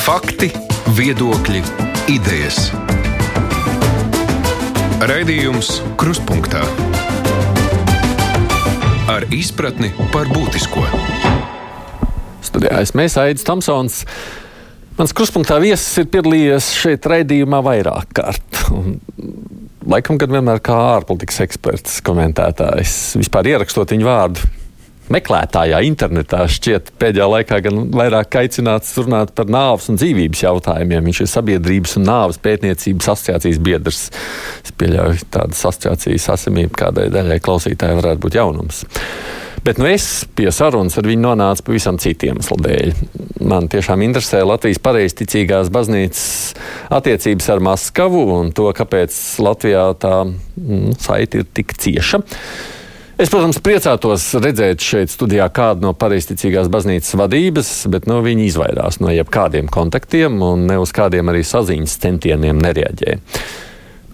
Fakti, viedokļi, idejas. Raidījums Kruspunkta ar izpratni par būtisko. Studijā es mēs Aidis Tomsons. Mans kruspunktā viesis ir piedalījies šeit raidījumā vairāk kārt. Un, laikam, kad vienmēr kā ārpolitikas eksperts, komentētājs, vispār ierakstot viņu vārdu meklētājā internetā šķiet pēdējā laikā gan vairāk aicināts runāt par nāves un dzīvības jautājumiem. Viņš ir sabiedrības un nāves pētniecības asociācijas biedrs. Es pieļauju tādas asociācijas esamību kādai daļai klausītājai varētu būt jaunums. Bet nu es pie sarunas ar viņu nonācu pavisam citiem iemesliem. Man tiešām interesē Latvijas pareizticīgās baznīcas attiecības ar Maskavu un to, kāpēc Latvijā tā mm, saite ir tik cieša. Es, protams, priecātos redzēt šeit studijā kādu no pareizticīgās baznīcas vadības, bet nu, viņi izvairās no jebkādiem kontaktiem un ne uz kādiem arī saziņas centieniem nereaģē.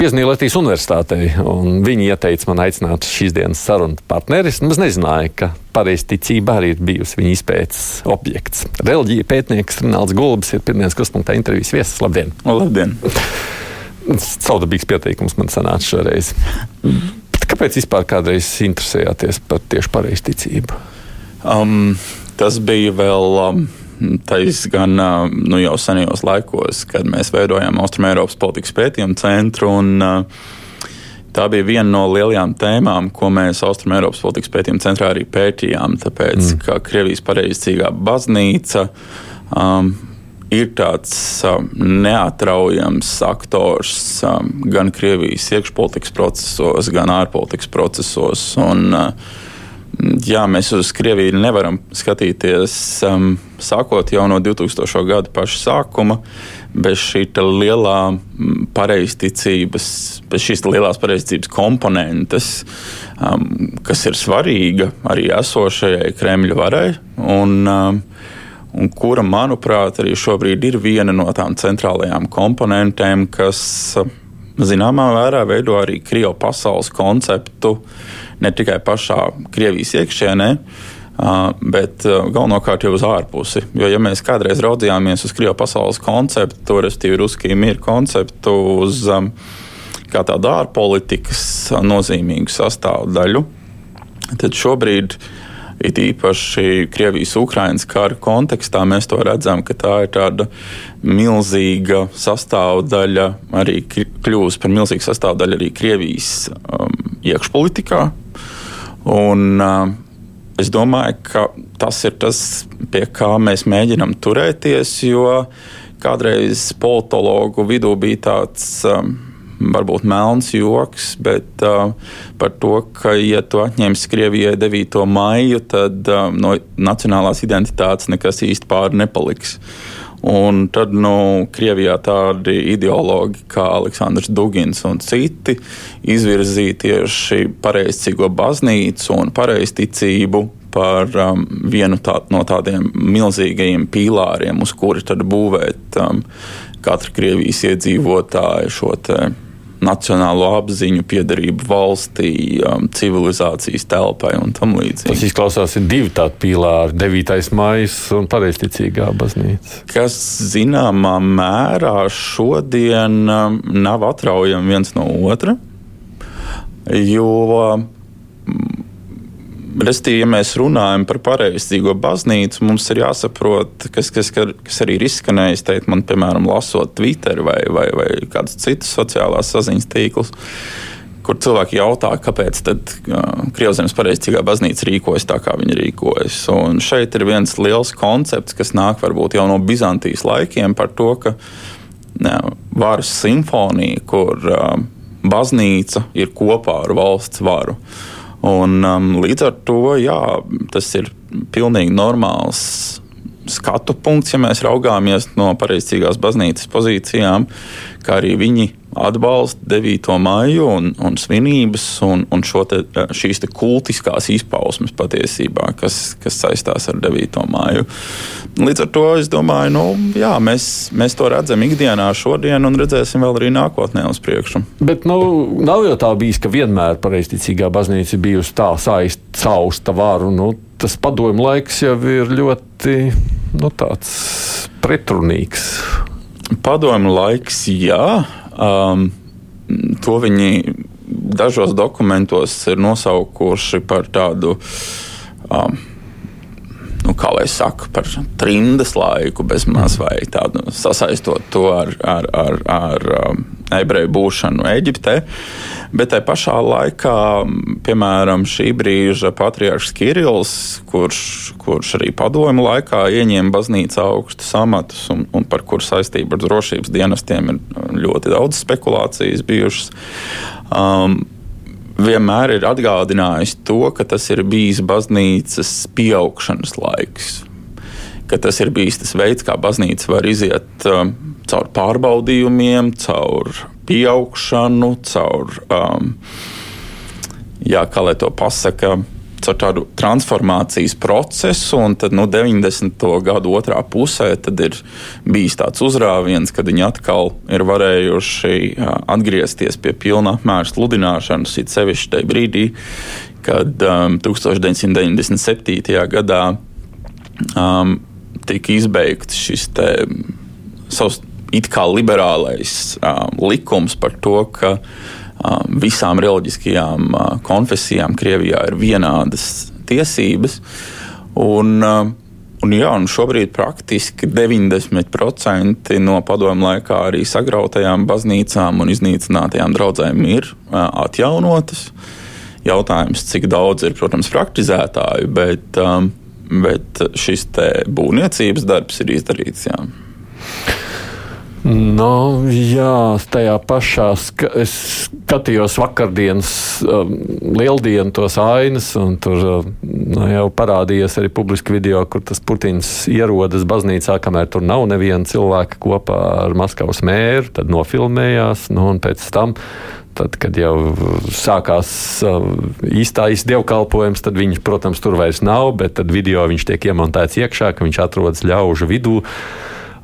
Piezīmēju Latvijas Universitātei, un viņi ieteica man aicināt šīs dienas sarunu partneris. Es nezināju, ka pareizticība arī ir bijusi viņa izpētes objekts. Reliģija pētnieks Rinalds Gulbis ir pirmdienas kruspunktā intervijas viesis. Labdien! Labdien! Caudabīgs pieteikums man sanāca šoreiz. Kāpēc vispār kādreiz interesējāties par tieši pareizticību? Um, tas bija vēl. Um, Tas gan uh, nu, jau senajos laikos, kad mēs veidojām Austrumēropas politikas pētījumu centru. Un, uh, tā bija viena no lielajām tēmām, ko mēs Austrumēropas politikas pētījumu centrā arī pētījām. Tāpēc, mm. ka Krievijas pareizcīgā baznīca um, ir tāds um, neatraujams aktors um, gan Krievijas iekšpolitikas procesos, gan ārpolitikas procesos. Un, uh, Jā, mēs uz Krieviju nevaram skatīties um, sākot jau no 2000. gada paša sākuma, bez šī lielā pareizticības, bez šīs lielās pareizticības komponentes, um, kas ir svarīga arī esošajai Kremļa varai. Un, um, un kura, manuprāt, arī šobrīd ir viena no tām centrālajām komponentēm, kas zināmā mērā veido arī Krievijas pasaules konceptu ne tikai pašā Krievijas iekšienē. Bet galvenokārt jau uz ārpusi. Jo, ja mēs kādreiz raudzījāmies uz Krievijas pasaules konceptu, respektīvi, Ruskiju mieru konceptu, uz kā tādu ārpolitikas nozīmīgu sastāvdaļu, tad šobrīd uh, It īpaši Krievijas-Ukrainas kara kontekstā mēs to redzam, ka tā ir tāda milzīga sastāvdaļa, arī kļūst par milzīgu sastāvdaļu arī Krievijas um, iekšpolitikā. Un, uh, es domāju, ka tas ir tas, pie kā mēs mēģinam turēties, jo kādreiz politologu vidū bija tāds. Um, varbūt melns joks, bet uh, par to, ka, ja tu atņemsi Krievijai 9. maiju, tad uh, no nacionālās identitātes nekas īsti pāri nepaliks. Un tad nu, Krievijā tādi ideologi kā Aleksandrs Dugins un citi izvirzīja tieši pareizcīgo baznīcu un pareizticību par um, vienu tā, no tādiem milzīgajiem pīlāriem, uz kuri tad būvēt um, katra Krievijas iedzīvotāja šo nacionālo apziņu, piedarību valstī, um, civilizācijas telpai un tam līdzīgi. Tas izklausās, ir divi tādi pīlāri - 9. maija un pareizticīgā baznīca. Kas zināmā mērā šodien um, nav atraujami viens no otra, jo Restīvi, ja mēs runājam par pareizcīgo baznīcu, mums ir jāsaprot, kas, kas, kas arī ir izskanējis, teikt, man, piemēram, lasot Twitter vai, vai, vai kādus citus sociālās saziņas tīklus. Kur cilvēki jautā, kāpēc tad Krievzemes pareizcīgā baznīca rīkojas tā, kā viņa rīkojas. Un šeit ir viens liels koncepts, kas nāk varbūt jau no Bizantijas laikiem par to, ka ne, varas simfonija, kur baznīca ir kopā ar valsts varu. Uh, Un, um, līdz ar to jā, tas ir pilnīgi normāls skatu punkts, ja mēs raugāmies no pareizcīgās baznīcas pozīcijām, kā arī viņi atbalsta 9. maiju un, un svinības un, un te, šīs te kultiskās izpausmes patiesībā, kas, kas saistās ar 9. maiju. Līdz ar to es domāju, nu, jā, mēs, mēs to redzam ikdienā šodien un redzēsim vēl arī nākotnē uz priekšu. Bet nu, nav jau tā bijis, ka vienmēr pareizticīgā baznīca bijusi tā sausta varu. Nu, tas padomu laiks jau ir ļoti nu, pretrunīgs. Padomu laiks, jā. Um, to viņi dažos dokumentos ir nosaukuši par tādu. Um, nu, kā lai saka, par trimdas laiku, bezmaz vai tādu sasaistot to ar, ar, ar, ar um, ebreju būšanu Eģiptē. Bet tajā pašā laikā, piemēram, šī brīža patriarchs Kirillis, kurš, kurš arī padomu laikā ieņēma baznīcā augstus amatus un, un par kuru saistību ar drošības dienestiem ir ļoti daudz spekulācijas bijušas. Um, vienmēr ir atgādinājis to, ka tas ir bijis baznīcas pieaugšanas laiks. Ka tas ir bijis tas veids, kā baznīca var iziet um, caur pārbaudījumiem, caur pieaugšanu, caur, um, jā, kā lai to pasaka, caur tādu transformācijas procesu, un tad nu, 90. gadu otrā pusē ir bijis tāds uzrāviens, kad viņi atkal ir varējuši atgriezties pie pilna apmēra sludināšanas, it sevišķi tajā brīdī, kad um, 1997. gadā um, tika izbeigts šis savs it kā liberālais um, likums par to, ka Um, visām reliģiskajām uh, konfesijām Krievijā ir vienādas tiesības. Un, um, Un, jā, un šobrīd praktiski 90% no padomu laikā arī sagrautajām baznīcām un iznīcinātajām draudzēm ir uh, atjaunotas. Jautājums, cik daudz ir, protams, praktizētāju, bet, um, bet šis būvniecības darbs ir izdarīts. Jā. Nu, jā, tajā pašā ska es skatījos vakardienas um, lieldienu tos ainas, un tur um, jau parādījies arī publiski video, kur tas Putins ierodas baznīcā, kamēr tur nav neviena cilvēka kopā ar Maskavas mēru, tad nofilmējās, nu, un pēc tam tad, kad jau sākās uh, īstais dievkalpojums, tad viņš, protams, tur vairs nav, bet tad video viņš tiek iemontēts iekšā, ka viņš atrodas ļaužu vidū.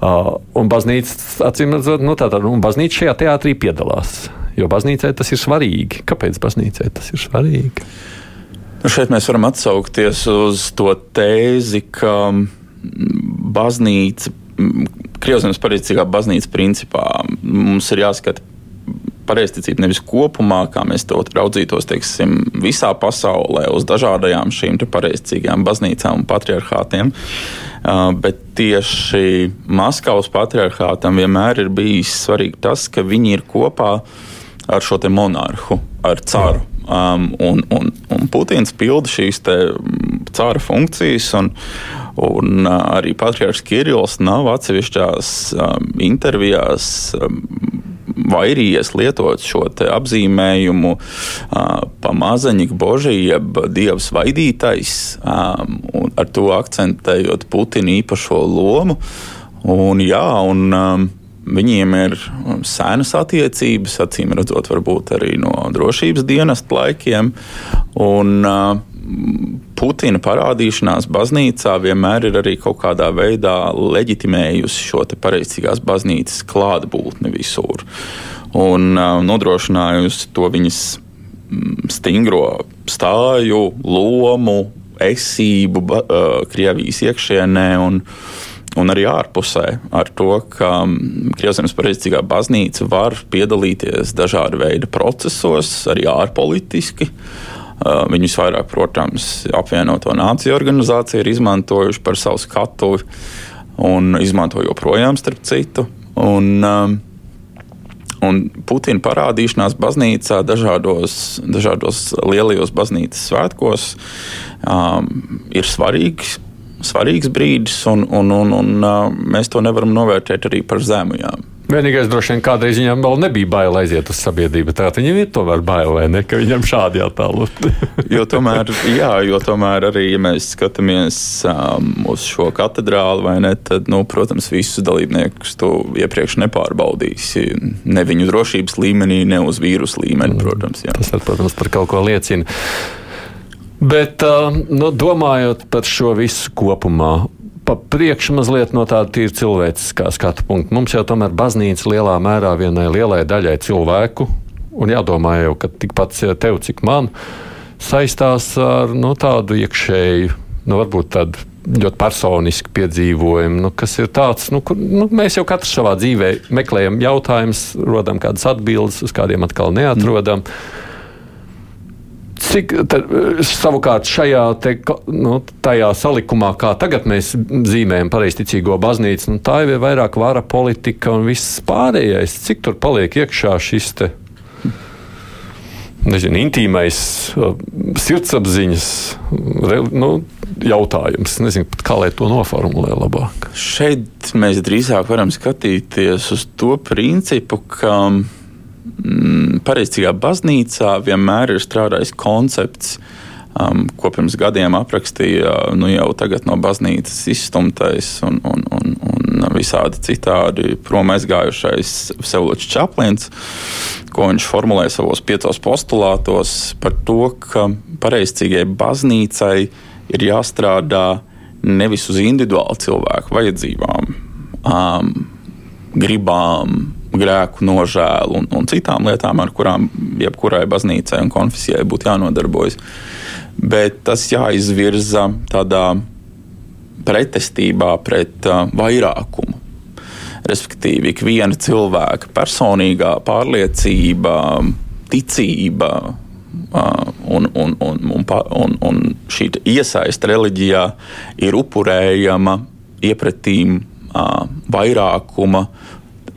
Uh, un baznīca, acīm redzot, nu, tātad, un baznīca šajā teātrī piedalās. Jo baznīcai tas ir svarīgi. Kāpēc baznīcai tas ir svarīgi? Nu šeit mēs varam atsaukties uz to tēzi, ka baznīca, Krievzemes pareizcīgā baznīca principā mums ir jāskata pareizticība nevis kopumā, kā mēs to raudzītos teiksim, visā pasaulē, uz dažādajām šīm pareizcīgām baznīcām un patriarchātiem. Bet tieši Maskavas patriarchātam vienmēr ir bijis svarīgi tas, ka viņi ir kopā ar šo monarhu, ar caru. Um, un, un, un Putins pilda šīs cara funkcijas. Un, Un arī Patriarchs Kirillis nav atsevišķās um, intervijās um, vairījies lietot šo apzīmējumu pamazaņik boži, jeb dievs vaidītais, ar to akcentējot Putina īpašo lomu. Un, jā, un, Viņiem ir senas attiecības, acīm redzot, varbūt arī no drošības dienesta laikiem. Un, uh, Putina parādīšanās baznīcā vienmēr ir arī kaut kādā veidā leģitimējusi šo pareizcīgās baznīcas klātbūtni visur un uh, nodrošinājusi to viņas mm, stingro stāju, lomu, esību uh, Krievijas iekšienē. Un, Un arī ārpusē ar to, ka mm, Krievijas pareizcīgā baznīca var piedalīties dažādu veidu procesos, arī ārpolitiski. Uh, Uh, Viņus vairāk, protams, apvienoto nāciju organizācija ir izmantojuši par savu skatuvi un izmanto joprojām, starp citu. Un, um, Un Putina parādīšanās baznīcā, dažādos, dažādos lielajos baznīcas svētkos, um, ir svarīgs, svarīgs brīdis, un, un, un, un mēs to nevaram novērtēt arī par zemu. Jā. Vienīgais droši vien kādreiz viņam vēl nebija bail aiziet uz sabiedrību. Tā viņam ir tomēr bail, vai ne, ka viņam šādi jātālu. jo tomēr, jā, jo tomēr arī, ja mēs skatāmies um, uz šo katedrāli, vai ne, tad, nu, protams, visus dalībniekus tu iepriekš nepārbaudīsi. Ne viņu drošības līmenī, ne uz vīrusu līmeni, mm. protams. Jā. Tas, protams, par kaut ko liecina. Bet, uh, nu, domājot par šo visu kopumā, pa priekšu mazliet no tāda tīra cilvēciskā skatu punkta. Mums jau tomēr baznīca lielā mērā vienai lielai daļai cilvēku, un jādomā jau, ka tikpat tev, cik man, saistās ar nu, tādu iekšēju, nu, varbūt tādu ļoti personiski piedzīvojumi, nu, kas ir tāds, nu, kur nu, mēs jau katrs savā dzīvē meklējam jautājumus, rodam kādas atbildes, uz kādiem atkal neatrodam. Mm. Cik tad, savukārt šajā te, nu, salikumā, kā tagad mēs zīmējam pareizticīgo baznīcu, nu, tā jau ir vairāk vara politika un viss pārējais. Cik tur paliek iekšā šis te, nezinu, intīmais uh, sirdsapziņas nu, jautājums? Nezinu, kā lai to noformulē labāk. Šeit mēs drīzāk varam skatīties uz to principu, ka pareizajā baznīcā vienmēr ir strādājis koncepts, um, ko pirms gadiem aprakstīja nu, jau no baznīcas izstumtais un, un, un, un visādi citādi prom aizgājušais Sevločs Čaplins, ko viņš formulē savos piecos postulātos par to, ka pareizcīgai baznīcai ir jāstrādā nevis uz individuālu cilvēku vajadzībām, um, gribām, grēku nožēlu un, un citām lietām, ar kurām jebkurai baznīcai un konfesijai būtu jānodarbojas. Bet tas jāizvirza tādā pretestībā pret uh, vairākumu. Respektīvi, ik viena cilvēka personīgā pārliecība, ticība uh, un, un, un, un, un, un šī iesaiste reliģijā ir upurējama iepratīm uh, vairākuma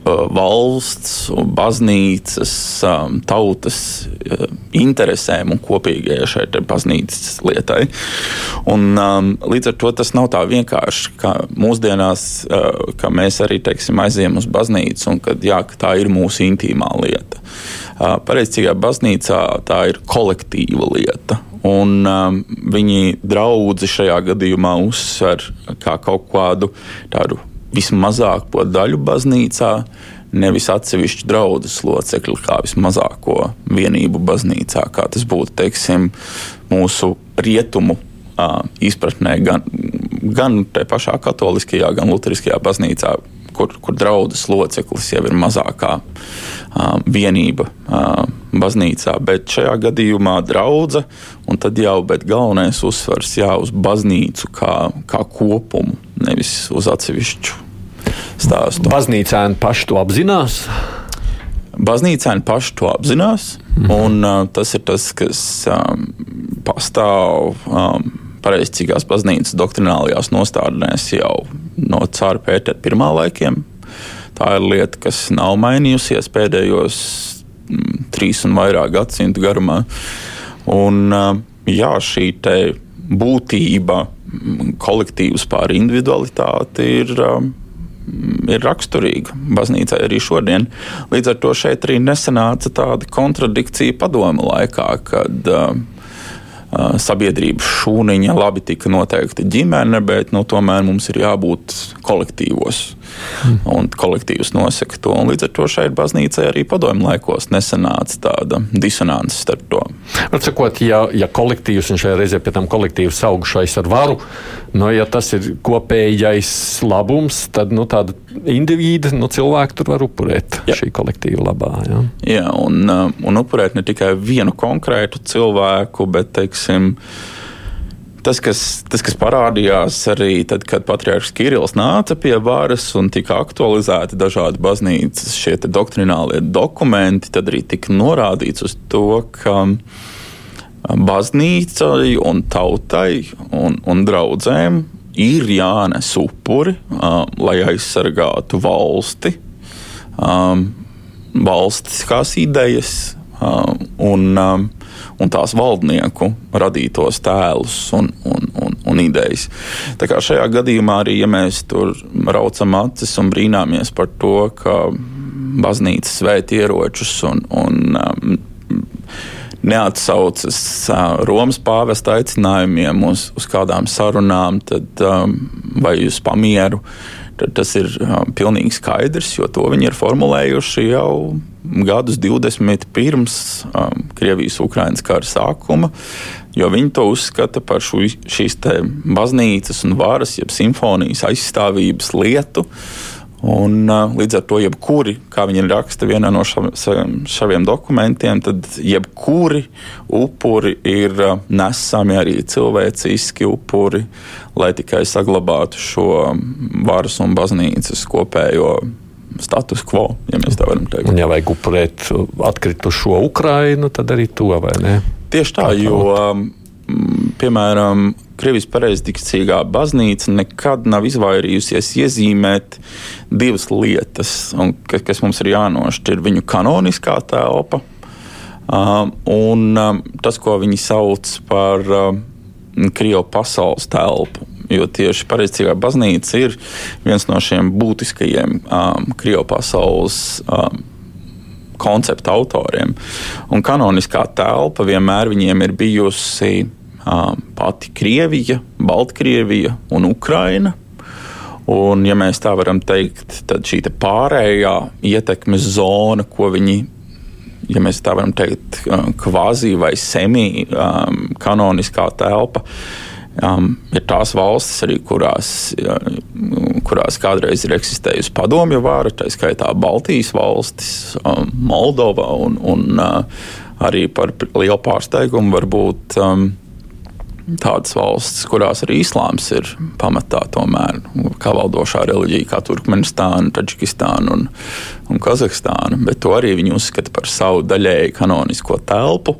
valsts, baznīcas, tautas interesēm un kopīgajai šai baznīcas lietai. Un, līdz ar to tas nav tā vienkārši, ka mūsdienās, ka mēs arī teiksim, aizējām uz baznīcu un ka, jā, ka tā ir mūsu intīmā lieta. Pareizcīgā baznīcā tā ir kolektīva lieta. Un um, viņi draugi šajā gadījumā uzsver kā kaut kādu tādu vismazāko daļu baznīcā, nevis atsevišķu draugu locekļu, kā vismazāko vienību baznīcā, kā tas būtu teiksim, mūsu rietumu uh, izpratnē, gan, gan pašā katoliskajā, gan luteriskajā baznīcā, kur, kur draudzes loceklis jau ir mazākā uh, vienība uh, baznīcā. Bet šajā gadījumā draudzene, un tad jau galvenais uzsvars jā, uz baznīcu kā, kā kopumu, nevis uz atsevišķu stāstu. Baznīcēni paši to apzinās. Baznīcēni paši to apzinās, mm. un uh, tas ir tas, kas um, pastāv um, pareizcīgās baznīcas doktrinālajās nostādnēs jau no Cāra Pētera pirmā laikiem. Tā ir lieta, kas nav mainījusies pēdējos mm, trīs un vairāk gadsimtu garumā. Un, uh, jā, šī būtība, mm, kolektīvs pār individualitāti ir. Um, ir raksturīga baznīcai arī šodien. Līdz ar to šeit arī nesanāca tāda kontradikcija padomu laikā, kad uh, sabiedrības šūniņa labi tika noteikta ģimene, bet nu, tomēr mums ir jābūt kolektīvos. Mm. Un kolektīvs nosaka to. Un līdz ar to šeit baznīcai arī padomju laikos nesanāca tāda disonance starp to. Atsakot, ja, ja kolektīvs un šajā reizē pie tam kolektīvs augšais ar varu, nu, ja tas ir kopējais labums, tad nu, tāda indivīda, nu, cilvēki tur var upurēt jā. šī kolektīva labā. Jā, jā un, uh, un upurēt ne tikai vienu konkrētu cilvēku, bet, teiksim, tas, kas, tas, kas parādījās arī tad, kad Patriarchs Kirillis nāca pie varas un tika aktualizēti dažādi baznīcas šie doktrinālie dokumenti, tad arī tika norādīts uz to, ka baznīcai un tautai un, un draudzēm ir jānes upuri, um, lai aizsargātu valsti, um, valstiskās idejas um, un um, un tās valdnieku radītos tēlus un, un, un, un idejas. Tā kā šajā gadījumā arī, ja mēs tur raucam acis un brīnāmies par to, ka baznīca svēta ieročus un, un um, neatsaucas uh, Romas pāvesta aicinājumiem uz, uz kādām sarunām, tad, um, vai uz pamieru, tad tas ir pilnīgi skaidrs, jo to viņi ir formulējuši jau gadus 20 pirms um, Krievijas-Ukrainas kara sākuma, jo viņi to uzskata par šu, šīs baznīcas un varas, jeb simfonijas aizstāvības lietu. Un, līdz ar to, jebkuri, kā viņi raksta vienā no saviem dokumentiem, tad jebkuri upuri ir nesami arī cilvēciski upuri, lai tikai saglabātu šo varas un baznīcas kopējo status quo, ja mēs tā varam teikt. Un, ja vajag upurēt atkritušo Ukrainu, tad arī to vai ne? Tieši tā, jo, um, piemēram, Krievijas pareizticīgā baznīca nekad nav izvairījusies iezīmēt divas lietas, un, kas mums ir jānošķir. Viņu kanoniskā telpa um, un um, tas, ko viņi sauc par um, Krievu pasaules telpu. Jo tieši pareizticīgā baznīca ir viens no šiem būtiskajiem um, Krievu pasaules. Um, konceptu autoriem. Un kanoniskā telpa vienmēr viņiem ir bijusi pati Krievija, Baltkrievija un Ukraina. Un, ja mēs tā varam teikt, tad šī pārējā ietekmes zona, ko viņi, ja mēs tā varam teikt, kvazi vai semi um, kanoniskā telpa, um, ir tās valstis, arī kurās, kurās kādreiz ir eksistējusi padomju vāra, tā skaitā Baltijas valstis, um, Moldova un, un uh, arī par lielu pārsteigumu varbūt. Um, tādas valstis, kurās arī islāms ir pamatā tomēr kā valdošā reliģija, kā Turkmenistāna, Taģikistāna un, un Kazahstāna. Bet to arī viņi uzskata par savu daļēji kanonisko telpu,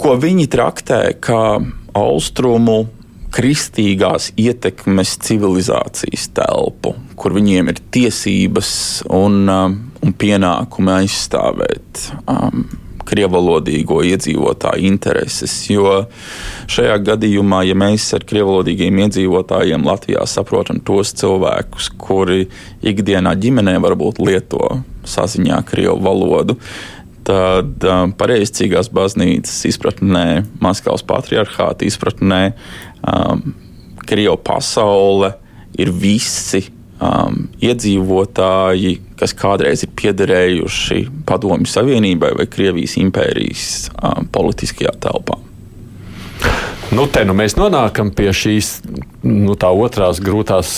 ko viņi traktē kā austrumu kristīgās ietekmes civilizācijas telpu, kur viņiem ir tiesības un, um, un pienākumi aizstāvēt um, krievalodīgo iedzīvotāju intereses. Jo šajā gadījumā, ja mēs ar krievalodīgiem iedzīvotājiem Latvijā saprotam tos cilvēkus, kuri ikdienā ģimenē varbūt lieto saziņā krievu valodu, tad um, pareizcīgās baznīcas izpratnē, Maskavas patriarchāta izpratnē, um, Krievu pasaule ir visi um, iedzīvotāji, kas kādreiz ir piederējuši Padomju Savienībai vai Krievijas impērijas um, politiskajā telpā. Nu, te nu mēs nonākam pie šīs nu, otrās grūtās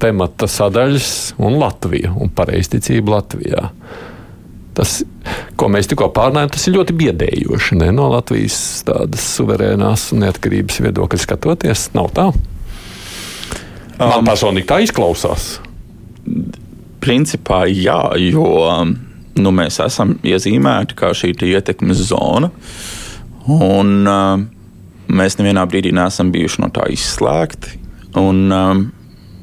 temata sadaļas, un Latvija un pareizticība Latvijā. Tas, ko mēs tikko pārnājām, tas ir ļoti biedējoši. Ne? No Latvijas tādas suverēnās un neatkarības viedokļa skatoties, nav tā. Man um, personīgi tā izklausās. Principā jā, jo nu, mēs esam iezīmēti kā šī ietekmes zona. Un, um, mēs nevienā brīdī neesam bijuši no tā izslēgti. Un, um,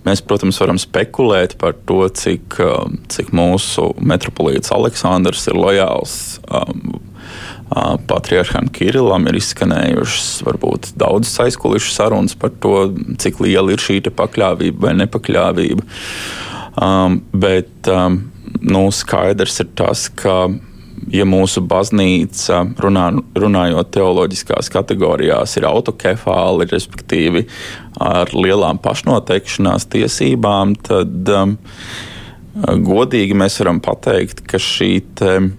mēs, protams, varam spekulēt par to, cik, um, cik mūsu metropolīts Aleksandrs ir lojāls um, patriarcham Kirillam ir izskanējušas varbūt daudzas aizkulisku sarunas par to, cik liela ir šī pakļāvība vai nepakļāvība. Um, bet um, nu, skaidrs ir tas, ka ja mūsu baznīca, runā, runājot teoloģiskās kategorijās, ir autokefāli, respektīvi ar lielām pašnoteikšanās tiesībām, tad um, godīgi mēs varam pateikt, ka šī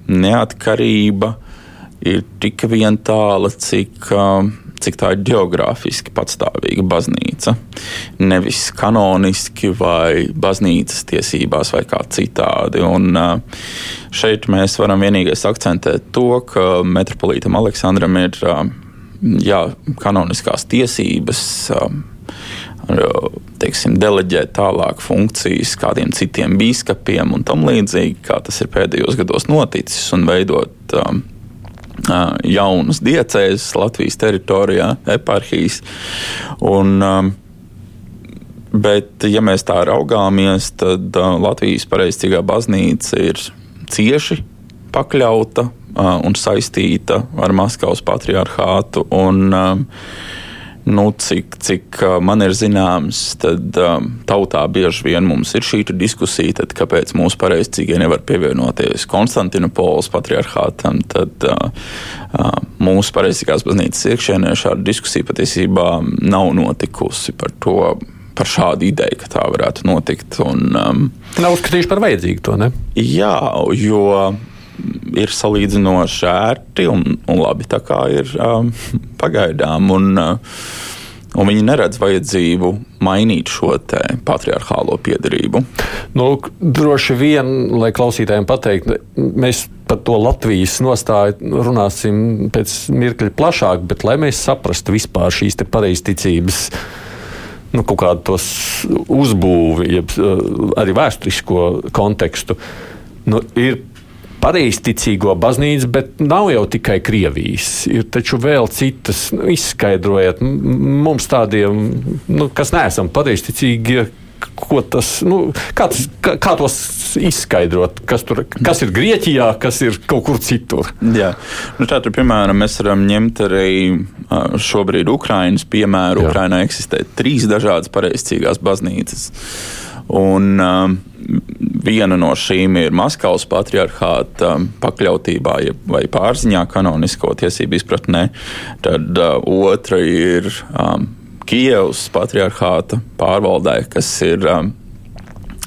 neatkarība ir tik vien tāla, cik, cik tā ir geogrāfiski patstāvīga baznīca. Nevis kanoniski vai baznīcas tiesībās vai kā citādi. Un šeit mēs varam vienīgais akcentēt to, ka metropolītam Aleksandram ir jā, kanoniskās tiesības teiksim, deleģēt tālāk funkcijas kādiem citiem biskupiem un tam līdzīgi, kā tas ir pēdējos gados noticis, un veidot um, jaunas diecēzes Latvijas teritorijā, eparhijas. Un, Bet, ja mēs tā raugāmies, tad Latvijas pareizcīgā baznīca ir cieši pakļauta un saistīta ar Maskavas patriarchātu. Un, Nu, cik, cik man ir zināms, tad um, tautā bieži vien mums ir šī diskusija, tad kāpēc mūsu pareizcīgie nevar pievienoties Konstantinopolis patriarchātam, tad uh, uh, mūsu pareizcīgās baznīcas iekšienē šāda diskusija patiesībā nav notikusi par to. Par šādu ideju, ka tā varētu notikt. Un, um, Nav uzskatījuši par vajadzīgu to, ne? Jā, jo ir salīdzinoši ērti un, un labi tā kā ir um, pagaidām. Un, uh, Un viņi neredz vajadzību mainīt šo patriarchālo piedarību. Nu, droši vien, lai klausītājiem pateiktu, mēs par to Latvijas nostāju runāsim pēc mirkļa plašāk, bet lai mēs saprastu vispār šīs pareizticības nu, kaut kādu uzbūvi, jeb arī vēsturisko kontekstu. Nu, ir pareizticīgo baznīcu, bet nav jau tikai Krievijas. Ir taču vēl citas, nu, izskaidrojiet mums tādiem, nu, kas neesam pareizticīgi. Tas, nu, kā, tas, kā, kā tos izskaidrot? Kas, tur, kas ir Grieķijā, kas ir kaut kur citur? Jā, nu, tā tur, piemēram, mēs varam ņemt arī šobrīd Ukraiņas piemēru. Jā. Ukrainā eksistē trīs dažādas pareizcīgās baznīcas. Un, um, viena no šīm ir Maskavas patriarchāta um, pakļautībā vai pārziņā kanonisko tiesību izpratnē. Tad uh, otra ir um, Kievas patriarchāta pārvaldē, kas ir, um,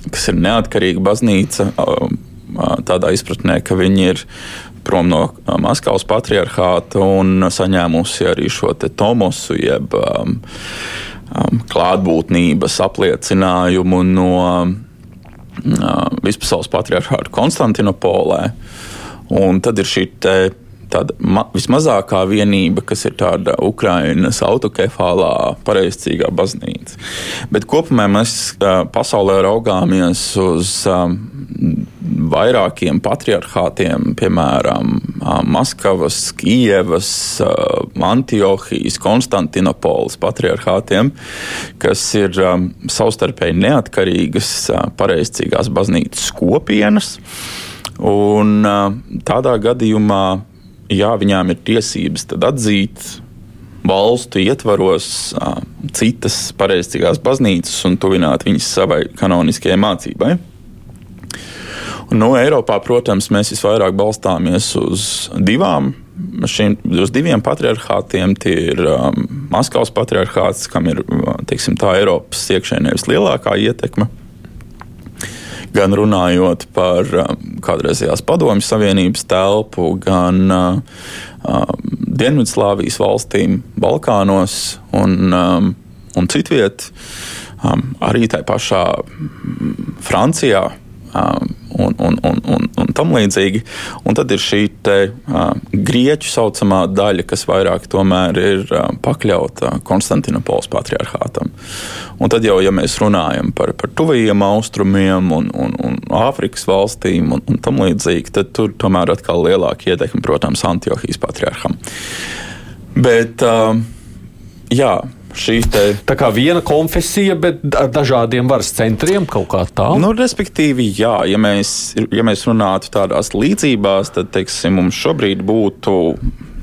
kas ir neatkarīga baznīca um, uh, tādā izpratnē, ka viņi ir prom no uh, Maskavas patriarchāta un saņēmusi arī šo tomosu, jeb um, um, klātbūtnības apliecinājumu no vispasaules patriarchātu Konstantinopolē. Un tad ir šī tāda ma, vismazākā vienība, kas ir tāda Ukraiņas autokefālā pareizcīgā baznīca. Bet kopumā mēs pasaulē raugāmies uz vairākiem patriarchātiem, piemēram, Maskavas, Kijevas, Antiohijas, Konstantinopolis patriarchātiem, kas ir savstarpēji neatkarīgas pareizcīgās baznīcas kopienas. Un tādā gadījumā jā, viņām ir tiesības atzīt valstu ietvaros citas pareizcīgās baznīcas un tuvināt viņas savai kanoniskajai mācībai. No Eiropā, protams, mēs visvairāk balstāmies uz divām. Šiem, uz diviem patriarchātiem tie ir um, Maskavas patriarchāts, kam ir teiksim, tā Eiropas iekšēnē vislielākā ietekme gan runājot par um, kādreizējās Padomju Savienības telpu, gan uh, um, Dienvidslāvijas valstīm, Balkānos un, um, un citviet, arī tajā pašā mm, Francijā. Um, un, un, un, un, un tam līdzīgi. Un tad ir šī te, uh, grieķu saucamā daļa, kas vairāk ir uh, pakļauta Konstantinopolis patriarchātam. Un tad jau, ja mēs runājam par, par tuvajiem austrumiem un, un, un Āfrikas valstīm un, un tam līdzīgi, tad tur tomēr atkal lielāka ietekme, protams, Antiohijas patriarcham. Bet, uh, jā, šī te... Tā kā viena konfesija, bet ar dažādiem varas centriem kaut kā tā. Nu, respektīvi, jā, ja mēs, ja mēs runātu tādās līdzībās, tad, teiksim, mums šobrīd būtu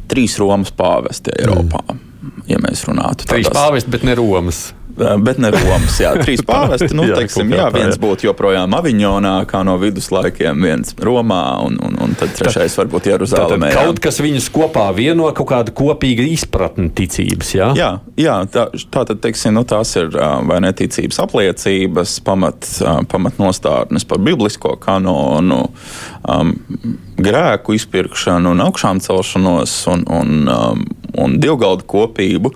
trīs Romas pāvesti Eiropā. Mm. Ja mēs runātu tādās... Trīs pāvesti, bet ne Romas. Bet ne Romas. Jā, trīs pāvesti. Nu, jā, teiksim, jā, viens jā. būtu joprojām Aviņonā, kā no viduslaikiem, viens Romā, un, un, un tad trešais tā, varbūt Jeruzalemē. Kaut kas viņus kopā vieno, kaut kāda kopīga izpratne ticības. Jā, jā, jā tā, tā tad, teiksim, nu, tās ir vai neticības apliecības, pamat, pamatnostādnes par biblisko kanonu, um, grēku izpirkšanu un augšām celšanos un, un, um, un divgaldu kopību.